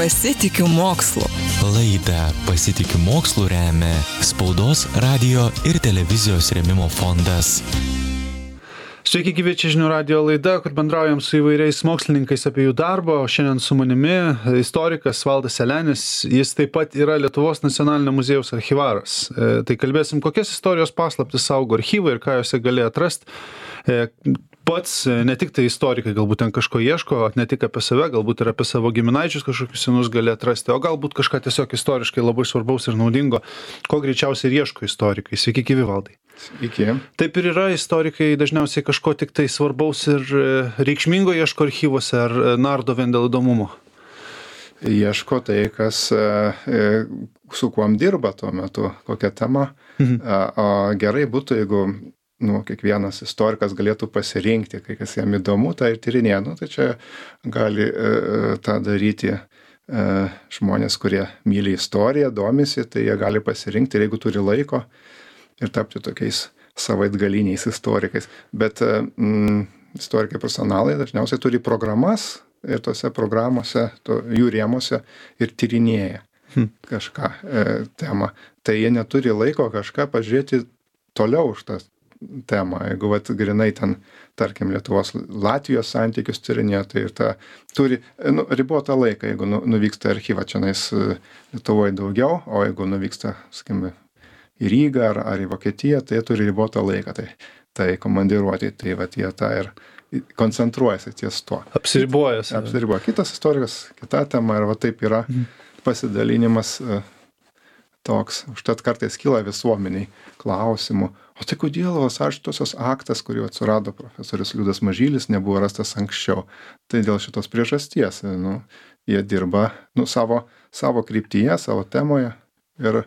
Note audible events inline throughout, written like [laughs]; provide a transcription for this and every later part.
Pasitikiu mokslu. Laidą Pasitikiu mokslu remia Spaudos, radio ir televizijos remimo fondas. Sveiki, gyvi čia žinių radio laida, kur bendraujam su įvairiais mokslininkais apie jų darbą, o šiandien su manimi istorikas Valdas Selenis, jis taip pat yra Lietuvos nacionalinio muziejaus archivaras. E, tai kalbėsim, kokias istorijos paslaptis saugo archyvai ir ką juose gali atrasti. E, pats e, ne tik tai istorikai galbūt ten kažko ieško, ne tik apie save, galbūt ir apie savo giminaičius kažkokius senus gali atrasti, o galbūt kažką tiesiog istoriškai labai svarbaus ir naudingo, ko greičiausiai ir ieško istorikai. Sveiki, gyvi valdai. Iki. Taip ir yra, istorikai dažniausiai kažko tik tai svarbaus ir e, reikšmingo ieško archyvuose ar nardo vien dėl įdomumo. Ieško tai, kas su kuom dirba tuo metu, kokia tema. Mhm. O gerai būtų, jeigu nu, kiekvienas istorikas galėtų pasirinkti, kai kas jam įdomu, tą ir tyrinėja. Nu, tai čia gali e, e, tą daryti e, žmonės, kurie myli istoriją, domisi, tai jie gali pasirinkti ir jeigu turi laiko ir tapti tokiais savaitgaliniais istorikais. Bet mm, istorikai profesionalai dažniausiai turi programas ir tose programuose, to, jų rėmose ir tyrinėja hm. kažką e, temą. Tai jie neturi laiko kažką pažiūrėti toliau už tas temą. Jeigu vat grynai ten tarkim lietuvos latvijos santykius tyrinėja tai ir tą turi nu ribotą laiką jeigu nu nuvyksta į archyvą čionais e, lietuvoj daugiau o jeigu nuvyksta sakykim į rygą ar ar į vokietiją tai jie turi ribotą laiką tai tai komandiruotei tai vat jie tą ir koncentruojasi ties tuo. Apsiriboja apsiriboja kitas istorikas kita tema ir va taip yra mhm. pasidalinimas e, toks. Užtat kartais kyla visuomenei klausimų o tai kodėl vasažtosios aktas kuriuo atsirado profesorius liudas mažylis nebuvo rastas anksčiau? Tai dėl šitos priežasties nu jie dirba nu savo savo kryptyje savo temoje ir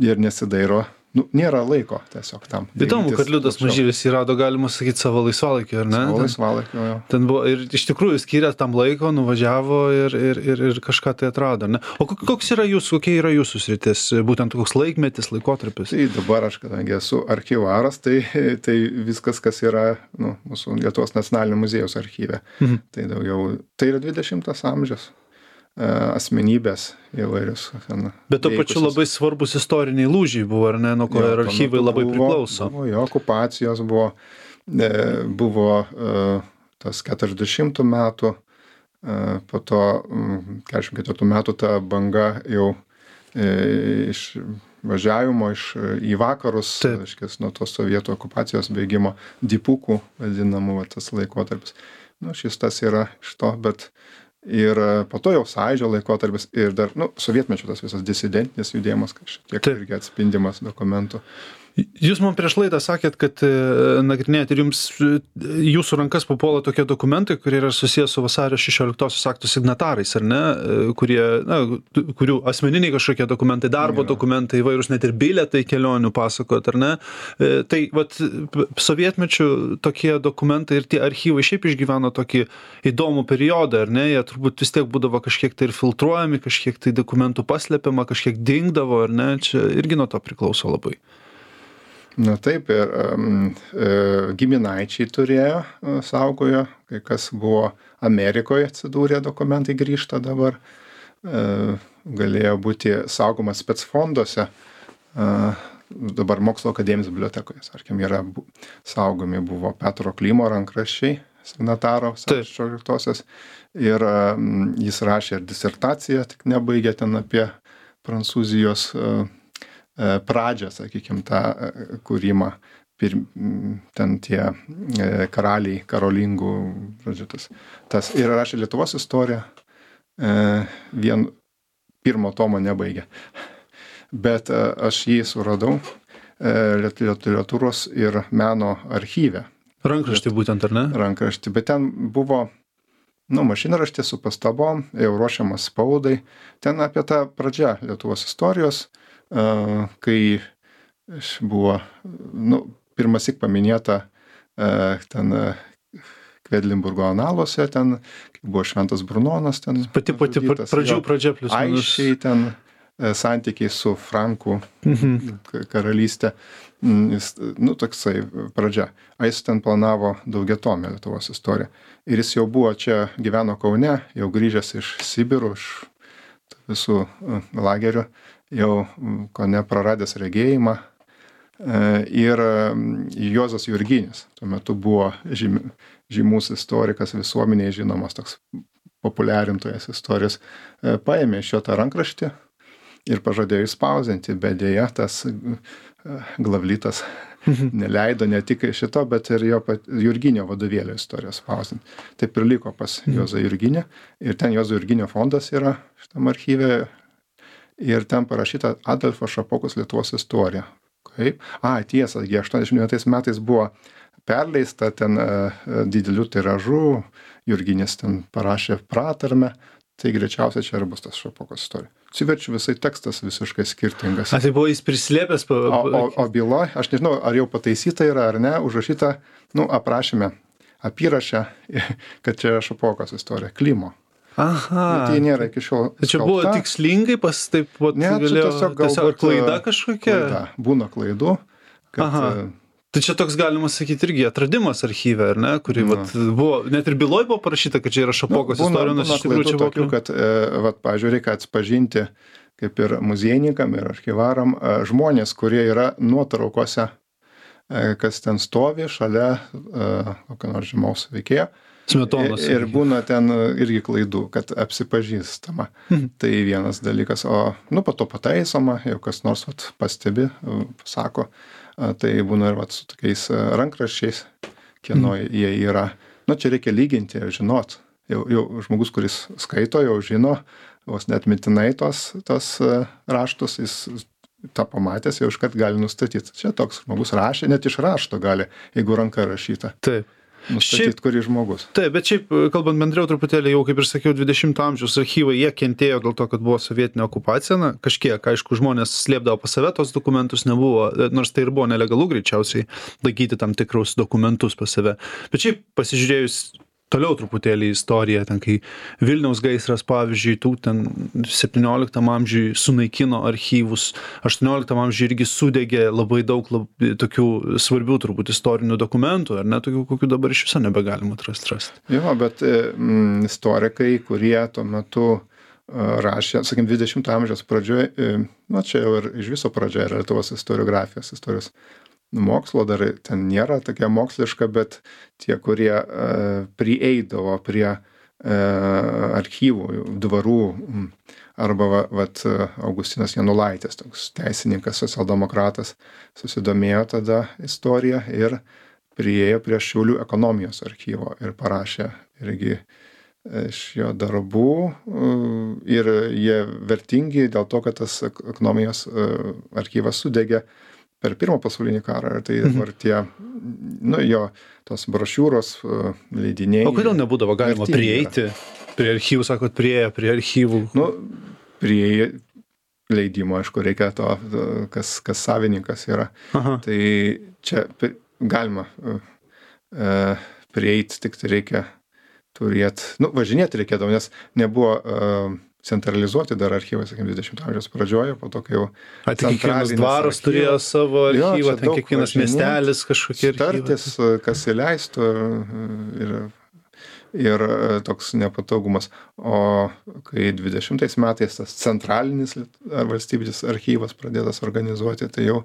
ir nesidairo nu nėra laiko tiesiog tam įdomu kad liudas mažylis jį rado galima sakyt savo laisvalaikiu ar ne? Savo laisvalaikiu jo ten buvo ir iš tikrųjų skyrė tam laiko nuvažiavo ir ir ir ir kažką tai atrado ne? O koks yra jūsų kokia yra jūsų sritis būtent koks laikmetis laikotarpis? Tai dabar aš kadangi esu archyvaras tai tai viskas kas yra nu mūsų lietuvos nacionalinio muziejaus archyve mhm. tai daugiau tai yra dvidešimtas amžius asmenybės įvairius. Ten, Bet tuo pačiu labai svarbus istoriniai lūžiai buvo, ar ne, nuo ko ir archyvai labai buvo, priklauso. Buvo, jo okupacijos buvo, e, buvo e, tas 40 metų, po to 44 metų ta banga jau iš važiavimo iš, į vakarus, aiškės, nuo tos sovietų okupacijos bėgimo, dipukų vadinamų va, tas laikotarpis. Nu, šis tas yra iš to, bet ir e, po to jau sąjūdžio laikotarpis ir dar nu sovietmečio tas visas disidentinis judėjimas šiek tiek irgi atspindimas dokumentų Jūs man prieš laidą sakėt, kad e, nagrinėjate ir jums e, jūsų rankas papuola tokie dokumentai, kurie yra susijęs su vasario 16 aktų signatarais, ar ne, e, kurie, na, kurių asmeniniai kažkokie dokumentai, darbo ja. dokumentai, įvairūs net ir bilietai kelionių pasakot, ar ne. Tai vat sovietmečių tokie dokumentai ir tie archyvai šiaip išgyveno tokį įdomų periodą, ar ne, jie turbūt vis tiek būdavo kažkiek tai ir filtruojami, kažkiek tai dokumentų paslepiama, kažkiek dingdavo, ar ne, čia irgi nuo to priklauso labai na taip ir e, giminaičiai turėjo e, saugojo kai kas buvo amerikoj atsidūrė dokumentai grįžta dabar e, galėjo būti saugomas spec fonduose dabar mokslo akademijos bibliotekoje tarkim yra saugomi buvo petro klimo rankraščiai signataro šešioliktosios ir jis rašė ir disertaciją tik nebaigė ten apie prancūzijos E, pradžią, sakykime, tą e, kūrimą, pir, ten tie e, karaliai karolingų, žodžiu, tas, tas ir rašė Lietuvos istoriją, vien pirmo tomo nebaigė. Bet aš jį suradau literatūros ir meno archyve. Rankraštį būtent, ar ne? Rankraštį, bet ten buvo nu, mašinraštis su pastabom, jau ruošiamas spaudai. Ten apie tą pradžią Lietuvos istorijos, kai buvo, nu, pirmasik paminėta ten Kvedlinburgo analuose, ten buvo Šventas Brunonas, ten. Pati pati pradžių pradžia plus. Aiškiai ten santykiai su Frankų mhm. karalystė. Mm, jis, nu, toksai pradžia. Ais ten planavo daugiatomę Lietuvos istoriją. Ir jis jau buvo čia, gyveno Kaune, jau grįžęs iš Sibirų, iš visų e, lagerių, jau ko nepraradęs regėjimą. E, ir Juozas Jurginis, tuo metu buvo žymi, žymus istorikas, visuomeniai žinomas toks populiarintojas istorijos, paėmė iš jo tą rankraštį ir pažadėjo įspausinti, bet dėja tas glavlytas mhm. [laughs] neleido ne tik šito, bet ir jo Jurginio vadovėlio istorijos spausdinti. Taip ir liko pas mhm. Juozą Jurginį. Ir ten Juozo Jurginio fondas yra šitam archyve. Ir ten parašyta Adolfo Šapokos Lietuvos istorija. Kaip? A, tiesa, jie 89 metais buvo perleista ten uh, didelių tiražų, Jurginis ten parašė pratarmę, tai greičiausiai čia ir bus tas Šapokos istorija. Atsiverčiu visai tekstas visiškai skirtingas. A, tai buvo jis prislėpęs. Pa... O, o, o byla, aš nežinau, ar jau pataisyta yra ar ne, užrašyta, nu, aprašyme, apyrašę, [laughs] kad čia Šapokos istorija, Klimo. Aha. Bet jie nėra iki šiol. Tai čia buvo tikslingai pas taip, vat, ne, galėjo, tiesiog, galbūt, tiesiog klaida kažkokia. Klaida. Būna klaidų. Kad, Aha tai čia toks galima sakyt irgi atradimas archyve ar ne kurį vat buvo net ir byloj buvo parašyta kad čia yra šapokos nu, istorija nors iš tikrųjų čia buvo tokių, kad e, vat pavyzdžiui reikia atpažinti kaip ir muziejininkam ir archyvaram e, žmonės kurie yra nuotraukose e, kas ten stovi šalia kokio nors žymaus veikėjo Smetonos. Ir būna ten irgi klaidų, kad apsipažįstama. Mhm. Tai vienas dalykas. O, nu, po to pataisoma, jau kas nors vat, pastebi, pasako, tai būna ir vat, su tokiais rankraščiais, kieno mm. jie yra. Nu, čia reikia lyginti, žinot. Jau, jau žmogus, kuris skaito, jau žino, vos net mintinai tos, tos raštus, jis tą pamatęs jau iškart gali nustatyti. Čia toks žmogus rašė, net iš rašto gali, jeigu ranka rašyta. Taip nustatyt kuris žmogus. Taip bet šiaip kalbant bendriau truputėlį jau kaip ir sakiau dvidešimto amžiaus archyvai jie kentėjo dėl to kad buvo sovietinė okupacija na kažkiek aišku žmonės slėpdavo pas save tuos dokumentus nebuvo nors tai ir buvo nelegalu greičiausiai laikyti tam tikrus dokumentus pas save. Bet šiaip pasižiūrėjus toliau truputėlį istoriją ten kai vilniaus gaisras pavyzdžiui tų ten septynioliktam amžiuj sunaikino archyvus aštuonioliktam amžiuj irgi sudegė labai daug lab tokių svarbių turbūt istorinių dokumentų ar ne tokių kokių dabar iš viso nebegalima atrast rast. Jo bet mm, istorikai kurie tuo metu rašė, sakykim, 20 amžiaus pradžioje, na čia jau ir iš viso pradžioje yra Lietuvos istoriografijos, istorijos mokslo dar ten nėra tokia moksliška, bet tie, kurie uh, prieidavo prie uh, archyvų, dvarų, arba va, vat, Augustinas Janulaitis, toks teisininkas, socialdemokratas, susidomėjo tada istoriją ir priejo prie Šiaulių ekonomijos archyvo ir parašė irgi e, iš jo darbų ir jie vertingi dėl to, kad tas ekonomijos archyvas sudegė per pirmą pasaulinį karą ir tai dabar mhm. tie, nu jo, tos brošiūros, e, leidiniai. O kodėl nebūdavo galima prieiti prie archyvų, sakot, prieė prie archyvų? Nu, prie leidimo, aišku, reikia to, kas, kas savininkas yra. Aha. Tai čia galima uh, prieiti, tik tai reikia turėti, nu, važinėti reikėdavo, nes nebuvo uh, centralizuoti dar archyvai, sakykime, 20 amžiaus pradžioje, po to, kai jau... A, kiekvienas dvaras archyvas, turėjo savo archyvą, jo, ten kiekvienas miestelis kažkokie. Tartis, kas įleistų ir, ir toks nepatogumas. O kai 20 metais tas centralinis valstybinis archyvas pradėtas organizuoti, tai jau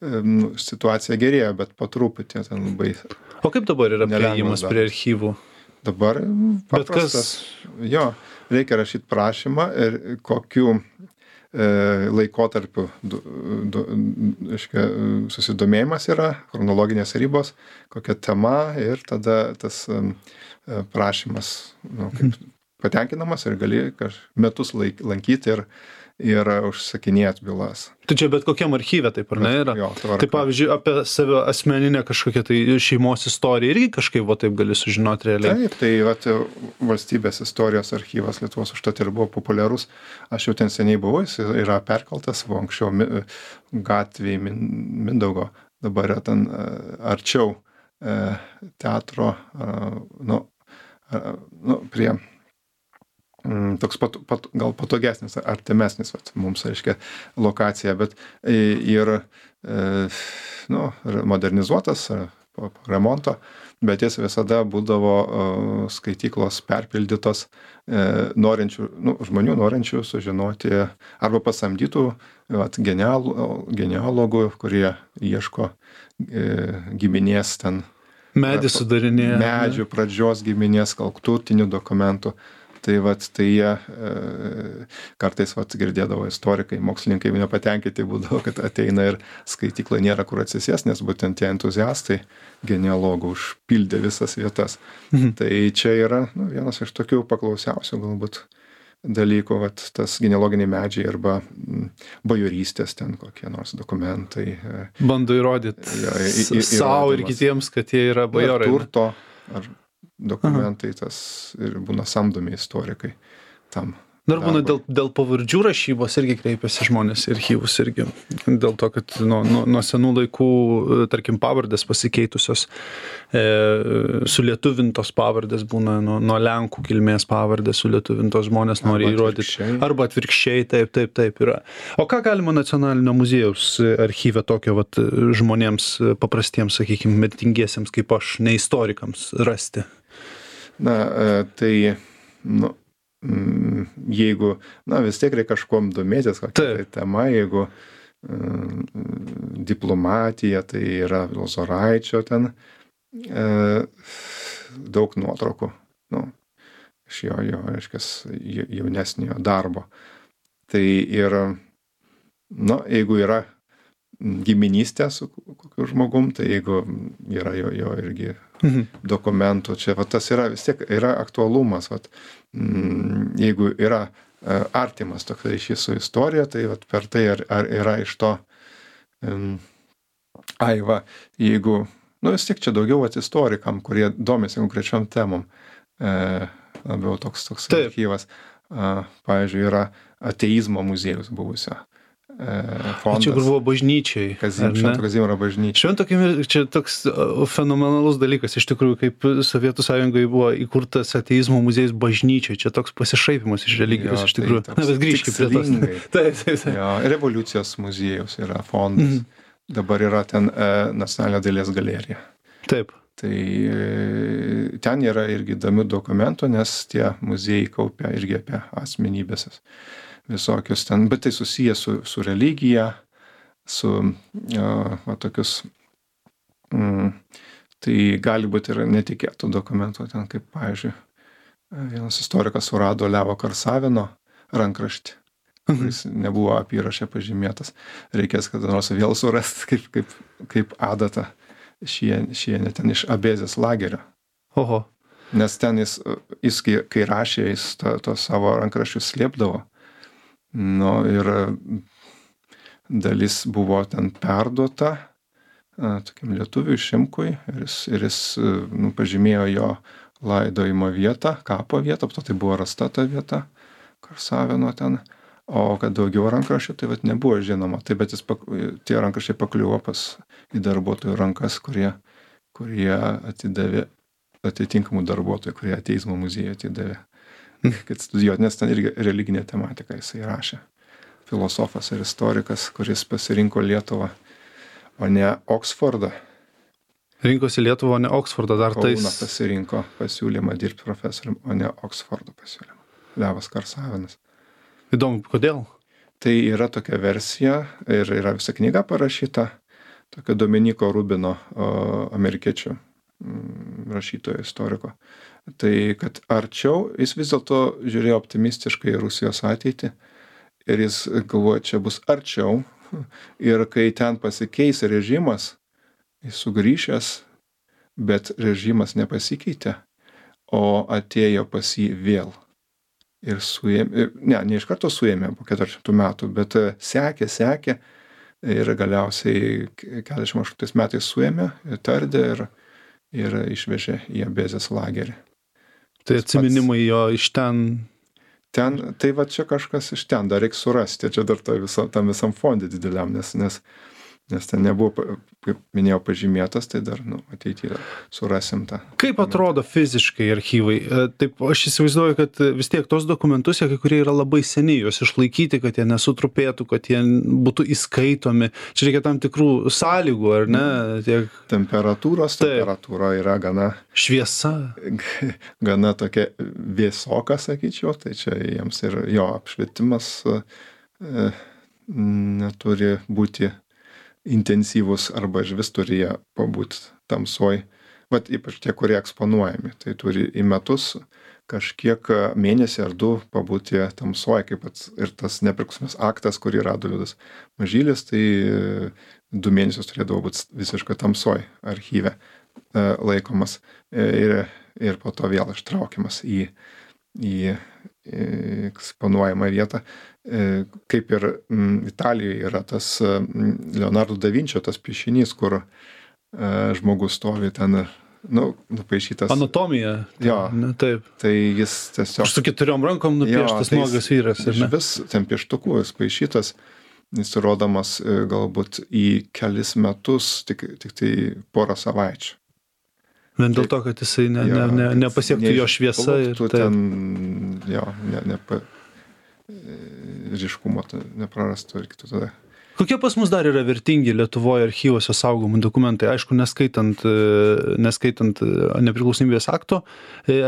nu, situacija gerėja, bet po truputį ten labai... O kaip dabar yra prieigimas prie archyvų? Dabar paprastas. Bet kas... Jo, reikia rašyti prašymą ir kokiu e, laikotarpiu du, du, iškia, susidomėjimas yra, chronologinės ribos, kokia tema ir tada tas e, prašymas nu, kaip, patenkinamas ir gali metus laik, lankyti ir ir užsakinėt bylas. Tai čia bet kokiam archyve taip ar ne yra? Jo, tai pavyzdžiui, apie savo asmeninę kažkokią tai šeimos istoriją irgi kažkaip va taip gali sužinoti realiai. Taip, tai vat, valstybės istorijos archyvas Lietuvos užtat ir buvo populiarus. Aš jau ten seniai buvau, jis yra perkeltas, buvo anksčiau gatvėje Mindaugo, dabar yra ten e, arčiau e, teatro, nu, nu, prie toks pat, pat, gal patogesnis, artimesnis vat, mums, reiškia, lokacija, bet ir, e, nu, modernizuotas po remonto, bet jis visada būdavo skaityklos perpildytos norinčių, nu, žmonių norinčių sužinoti arba pasamdytų vat, genialų, genealogų, kurie ieško giminės ten. Medį sudarinėja. Medžių pradžios giminės, gal turtinių dokumentų tai vat tai jie e, kartais vat girdėdavo istorikai mokslininkai nepatenkinti būdavo kad ateina ir skaitykloj nėra kur atsisėst nes būtent tie entuziastai genealogų užpildė visas vietas mhm. tai čia yra nu, vienas iš tokių paklausiausių galbūt dalykų, vat, tas genealoginiai medžiai arba bajorystės ten kokie nors dokumentai. E, Bando įrodyti ja, savo ir kitiems, kad jie yra bajorai. Turto ar dokumentai tas ir būna samdomi istorikai tam. Dar būna dėl, dėl pavardžių rašybos irgi kreipiasi žmonės į archyvus irgi. Dėl to, kad nuo, nuo, nuo senų laikų, tarkim, pavardės pasikeitusios, e, sulietuvintos pavardės būna nuo, nuo Lenkų kilmės pavardės sulietuvintos žmonės nori arba įrodyti. Atvirkščiai. Arba atvirkščiai, taip, taip, taip yra. O ką galima nacionalinio muziejaus archyve tokio vat, žmonėms paprastiems, sakykime, mirtingiesiems kaip aš, ne istorikams rasti? Na, e, tai, nu, jeigu, na, vis tiek reikia kažkuom domėtis, kokia tai tema, jeigu mm, diplomatija, tai yra Lozoraičio ten e, daug nuotraukų, nu, iš jo, jo, reiškia, jaunesnio darbo. Tai ir, nu, jeigu yra giminystė su kokiu žmogum, tai jeigu yra jo, jo irgi mhm. dokumentų, čia va, tas yra vis tiek yra aktualumas, va, mm, jeigu yra e, artimas toks ryšys su istorija, tai va, per tai ar, ar yra iš to, um, ai va, jeigu, nu vis tiek čia daugiau vat istorikam, kurie domisi konkrečiom temom, e, labiau toks toks archyvas. Pavyzdžiui, yra ateizmo muziejus buvusio fondas. Čia kur buvo bažnyčiai. Švento Kazimiero bažnyčia. Švento Kazimiero, čia toks fenomenalus dalykas, iš tikrųjų, kaip Sovietų sąjungoje buvo įkurtas ateizmo muziejus bažnyčiai, čia toks pasišaipimas iš religijos, jo, iš tikrųjų. Tai Na, bet grįžkime prie to. taip, taip, taip. Jo, revoliucijos muziejus yra fondas. Mm. Dabar yra ten e, Nacionalinė dailės galerija. Taip. Tai e, ten yra irgi įdomių dokumentų, nes tie muziejai kaupia irgi apie asmenybės visokius ten, bet tai susiję su, su religija, su va, tokius, mm, tai gali būti ir netikėtų dokumentų, ten kaip, pavyzdžiui, vienas istorikas surado Levo Karsavino rankraštį, kuris nebuvo apyrašė pažymėtas. Reikės kada nors vėl surasti, kaip, kaip, kaip adatą šienė šie, ten iš abezės lagerio. Oho. Nes ten jis, jis kai, kai rašė, jis to, to savo rankraščius slėpdavo nu ir dalis buvo ten perduota tokiam lietuviui Šimkui ir jis, ir jis nu, pažymėjo jo laidojimo vietą, kapo vietą, po to tai buvo rasta ta vieta, Karsavino ten, o kad daugiau rankraščių, tai vat nebuvo žinoma, tai bet jis, tie rankraščiai pakliuvo pas į darbuotojų rankas, kurie, kurie atidavė atitinkamų darbuotojų, kurie ateizmo muziejų atidavė [laughs] kad studijuot, nes ten irgi religinė tematika jisai rašė. Filosofas ir istorikas, kuris pasirinko Lietuvą, o ne Oksfordą. Rinkosi Lietuvą, o ne Oksfordą, dar tai. Kauna pasirinko pasiūlymą dirbti profesorium, o ne Oksfordo pasiūlymą. Levas Karsavinas. Įdomu, kodėl? Tai yra tokia versija ir yra visa knyga parašyta, tokio Dominiko Rubino, amerikiečių mm, rašytojo istoriko tai kad arčiau jis vis dėlto žiūrėjo optimistiškai į Rusijos ateitį ir jis galvoja, čia bus arčiau [laughs] ir kai ten pasikeis režimas, jis sugrįžęs, bet režimas nepasikeitė, o atėjo pas jį vėl. Ir suėmė, ne, ne iš karto suėmė po 400 metų, bet sekė, sekė ir galiausiai 48 metais suėmė, tardė ir, ir išvežė į Abezės lagerį. Tai atsiminimai jo iš ten. Ten, tai va čia kažkas iš ten, dar reikia surasti, čia dar to viso, tam visam fondė dideliam, nes, nes nes ten nebuvo, kaip minėjau, pažymėtas, tai dar nu, ateityje surasim tą. Kaip atrodo fiziškai archyvai? E, Taip, aš įsivaizduoju, kad vis tiek tos dokumentus, jie kai kurie yra labai seniai, juos išlaikyti, kad jie nesutrupėtų, kad jie būtų įskaitomi. Čia reikia tam tikrų sąlygų, ar ne? Tiek Temperatūros, Taip. temperatūra yra gana, šviesa. [laughs] gana tokia vėsoka, sakyčiau, tai čia jiems ir jo apšvietimas e, neturi būti intensyvus arba iš vis turi jie pabūti tamsoj. Vat ypač tie, kurie eksponuojami, tai turi į metus kažkiek mėnesį ar du pabūti tamsoj, kaip ir tas nepriklausomas aktas, kurį rado Liudas Mažylis, tai e, du mėnesius turėdavo būti visiškai tamsoj archyve e, laikomas e, ir, ir po to vėl ištraukiamas į į eksponuojamą vietą. Kaip ir Italijoje yra tas Leonardo da Vinčio tas piešinys, kur e, žmogus stovi ten, nu, nupaišytas. Anatomija. Jo. Ne, taip. Tai jis tiesiog... Aš su keturiom rankom nupieštas tai nuogas vyras. ar Iš ne? vis ten pieštuku jis paišytas, jis rodomas e, galbūt į kelis metus, tik, tik tai porą savaičių. Vien dėl to, kad jisai ne, ne, Jo, ne, kad nepasiektų jo šviesa. Ir, taip. ten, jo, ne, ne, ryškumo neprarastų ir kitų tada. Kokie pas mus dar yra vertingi Lietuvoje archyvose saugomi dokumentai? Aišku, neskaitant, e, neskaitant e, nepriklausomybės akto, e,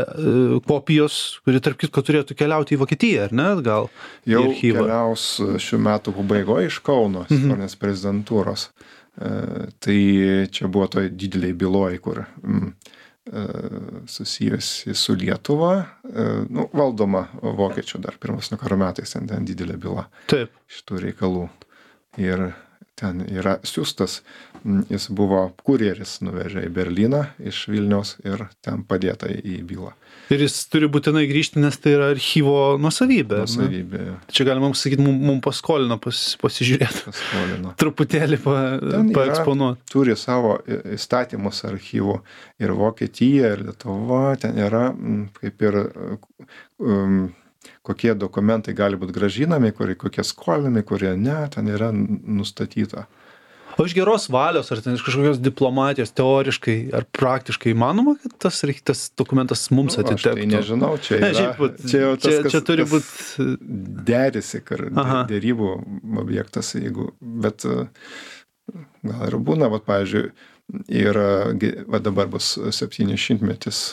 kopijos, kuri tarp kitko turėtų keliauti į Vokietiją, ar ne? Gal Jau keliaus šių metų pabaigoje iš Kauno, Mhm. istorinės prezidentūros. E, Tai čia buvo toj dideliai byloj, kur mm, e, susijusi su Lietuva, e, nu, valdoma vokiečių dar pirmas nuo karo metais, ten, ten didelė byla Taip. šitų reikalų. Ir ten yra siūstas, mm, jis buvo kurjeris, nuvežė į Berliną iš Vilniaus ir ten padėta į bylą. Ir jis turi būtinai grįžti, nes tai yra archyvo nusavybė. ar ne? Nusavybė Čia galima sakyti, mums mum paskolino pas, pasižiūrėti. paskolino. [laughs] Truputėlį pa, paeksponuoti. turi savo įstatymus archyvų ir Vokietija, ir Lietuva, ten yra mm, kaip ir um, kokie dokumentai gali būti gražinami, kurie, kokie skolinami, kurie ne, ten yra nustatyta. O iš geros valios, ar ten iš kažkokios diplomatijos, teoriškai ar praktiškai įmanoma, kad tas, tas dokumentas mums Nu, aš atitektų? tai nežinau, čia, [laughs] yra, šiaip, vat, čia jau tas, čia, čia turi būti. derisi, kar dėrybų objektas, jeigu, bet gal ir būna, va, pavyzdžiui, ir va, dabar bus 70 metis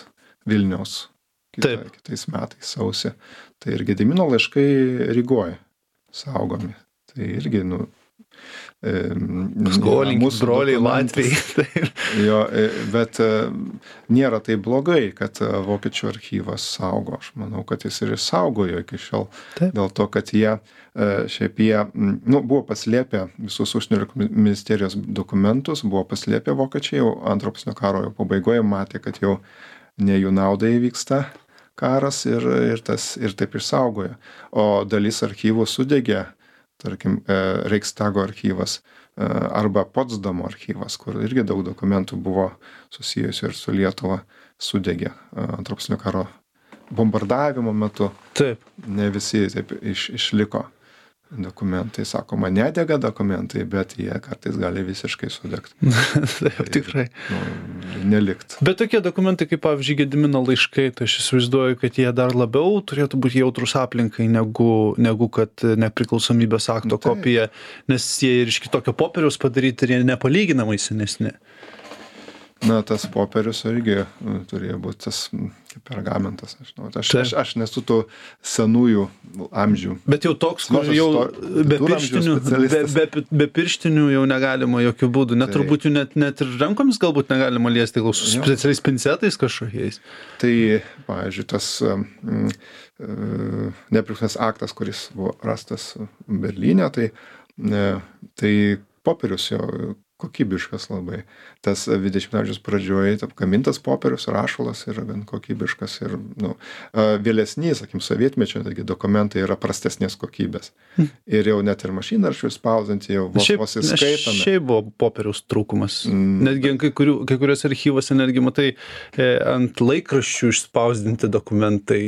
Vilniaus kita, Taip. kitais metais sausį. Tai ir Gedimino laiškai Rygoje saugomi. Tai irgi, nu, e, nėra Skolinkit, mūsų broliai. Latvijai. [laughs] Jo, e, bet e, nėra tai blogai, kad e, vokiečių archyvas saugo. Aš manau, kad jis ir saugojo iki šiol. Taip. Dėl to, kad jie, e, šiaip jie, nu, buvo paslėpę visus užsienio ministerijos dokumentus, buvo paslėpę vokiečiai jau antro pasaulinio karo jau pabaigoje, matė, kad jau ne jų naudai vyksta karas ir, ir, tas, ir taip išsaugojo. O dalis archyvų sudegė, tarkim, e, Reichstago archyvas e, arba Potsdamo archyvas, kur irgi daug dokumentų buvo susijusių ir su Lietuva, sudegė e, antro pasaulinio karo bombardavimo metu. Taip. Ne visi taip iš, išliko dokumentai, sakoma, nedega dokumentai, bet jie kartais gali visiškai sudegti. [laughs] Taip, tikrai. Nu, nelikt. Bet tokie dokumentai, kaip pavyzdžiui, Gedimino laiškai, tai aš įsivaizduoju, kad jie dar labiau turėtų būti jautrus aplinkai negu, negu kad nepriklausomybės akto Taip. kopija, nes jie ir iš kitokio popieriaus padaryti ir jie nepalyginamai senesni. Na, tas popierius irgi nu, turėjo būti tas kaip pergamentas. Aš, žinau, aš, aš, aš nesu tų senųjų amžių. Bet jau toks, kur jau be pirštinių, be, be, be pirštinių jau negalima jokių būdų, net Taip. turbūt jų net, net ir rankomis galbūt negalima liesti, gal su Jo. specialiais pincetais kažkokiais. Tai, pavyzdžiui, tas mm, nepriklausomės aktas, kuris buvo rastas Berlyne, tai, e, tai popierius jo, kokybiškas labai. Tas 20 amžiaus pradžioje apgamintas popierius, rašalas yra gan kokybiškas ir nu, vėlesni, sakykim, sovietmečio taigi, dokumentai yra prastesnės kokybės. Hmm. Ir jau net ir mašinaršių spausdinti jau vos, šiaip, vos įskaitome. Šiaip buvo popieriaus trūkumas. Mm. Netgi kai, kurių, kai kuriuose archyvose netgi matai e, ant laikraščių išspausdinti dokumentai,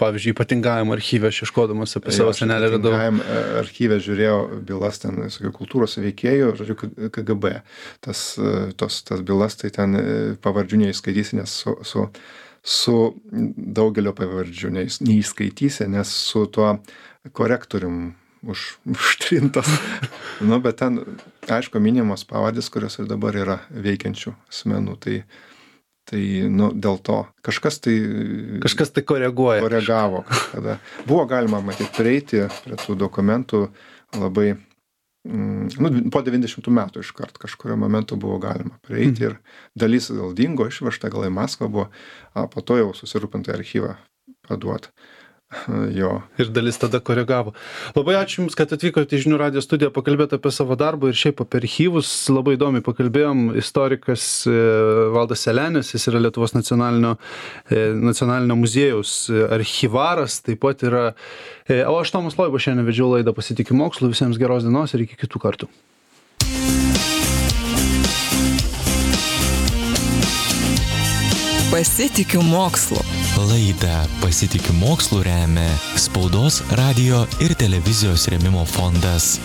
pavyzdžiui, ypatingajam archyvė, aš ieškodamas apie savo senelį radau. Ypatingajam e, archyvė žiūrėjau bylas ten, sakiau, kultūros veikėjų, žodžiu, KGB. Tas, e, tos, tas bylas, tai ten e, pavardžių neįskaitysi, nes su, su, su daugelio pavardžių neįskaitysi, nes su tuo korektorium už, [laughs] užtrintas. nu, bet ten, aišku, minimos pavardės, kurios ir dabar yra veikiančių asmenų. Tai, Tai, nu, dėl to kažkas tai. Kažkas tai koreguoja. Koregavo kažkada. Buvo galima, matyti, prieiti prie tų dokumentų labai nu, po 90 metų iškart kažkurio momentu buvo galima prieiti mm. ir dalis gal dingo, išvežta gal į Maskvą buvo, o po to jau susirūpinti archyvą paduoti. Jo. Ir dalis tada koregavo. Labai ačiū Jums, kad atvykote į žinių radio studiją pakalbėti apie savo darbą ir šiaip apie archyvus. Labai įdomiai pakalbėjom. Istorikas e, Valdas Selenis, jis yra Lietuvos nacionalinio, e, nacionalinio muziejaus archyvaras, taip pat yra. E, o aš Tomas Loibo šiandien vedžiau laidą Pasitikį mokslu. Visiems geros dienos ir iki kitų kartų. Pasitikiu mokslu. Laidą Pasitikiu mokslu remia Spaudos, radio ir televizijos remimo fondas.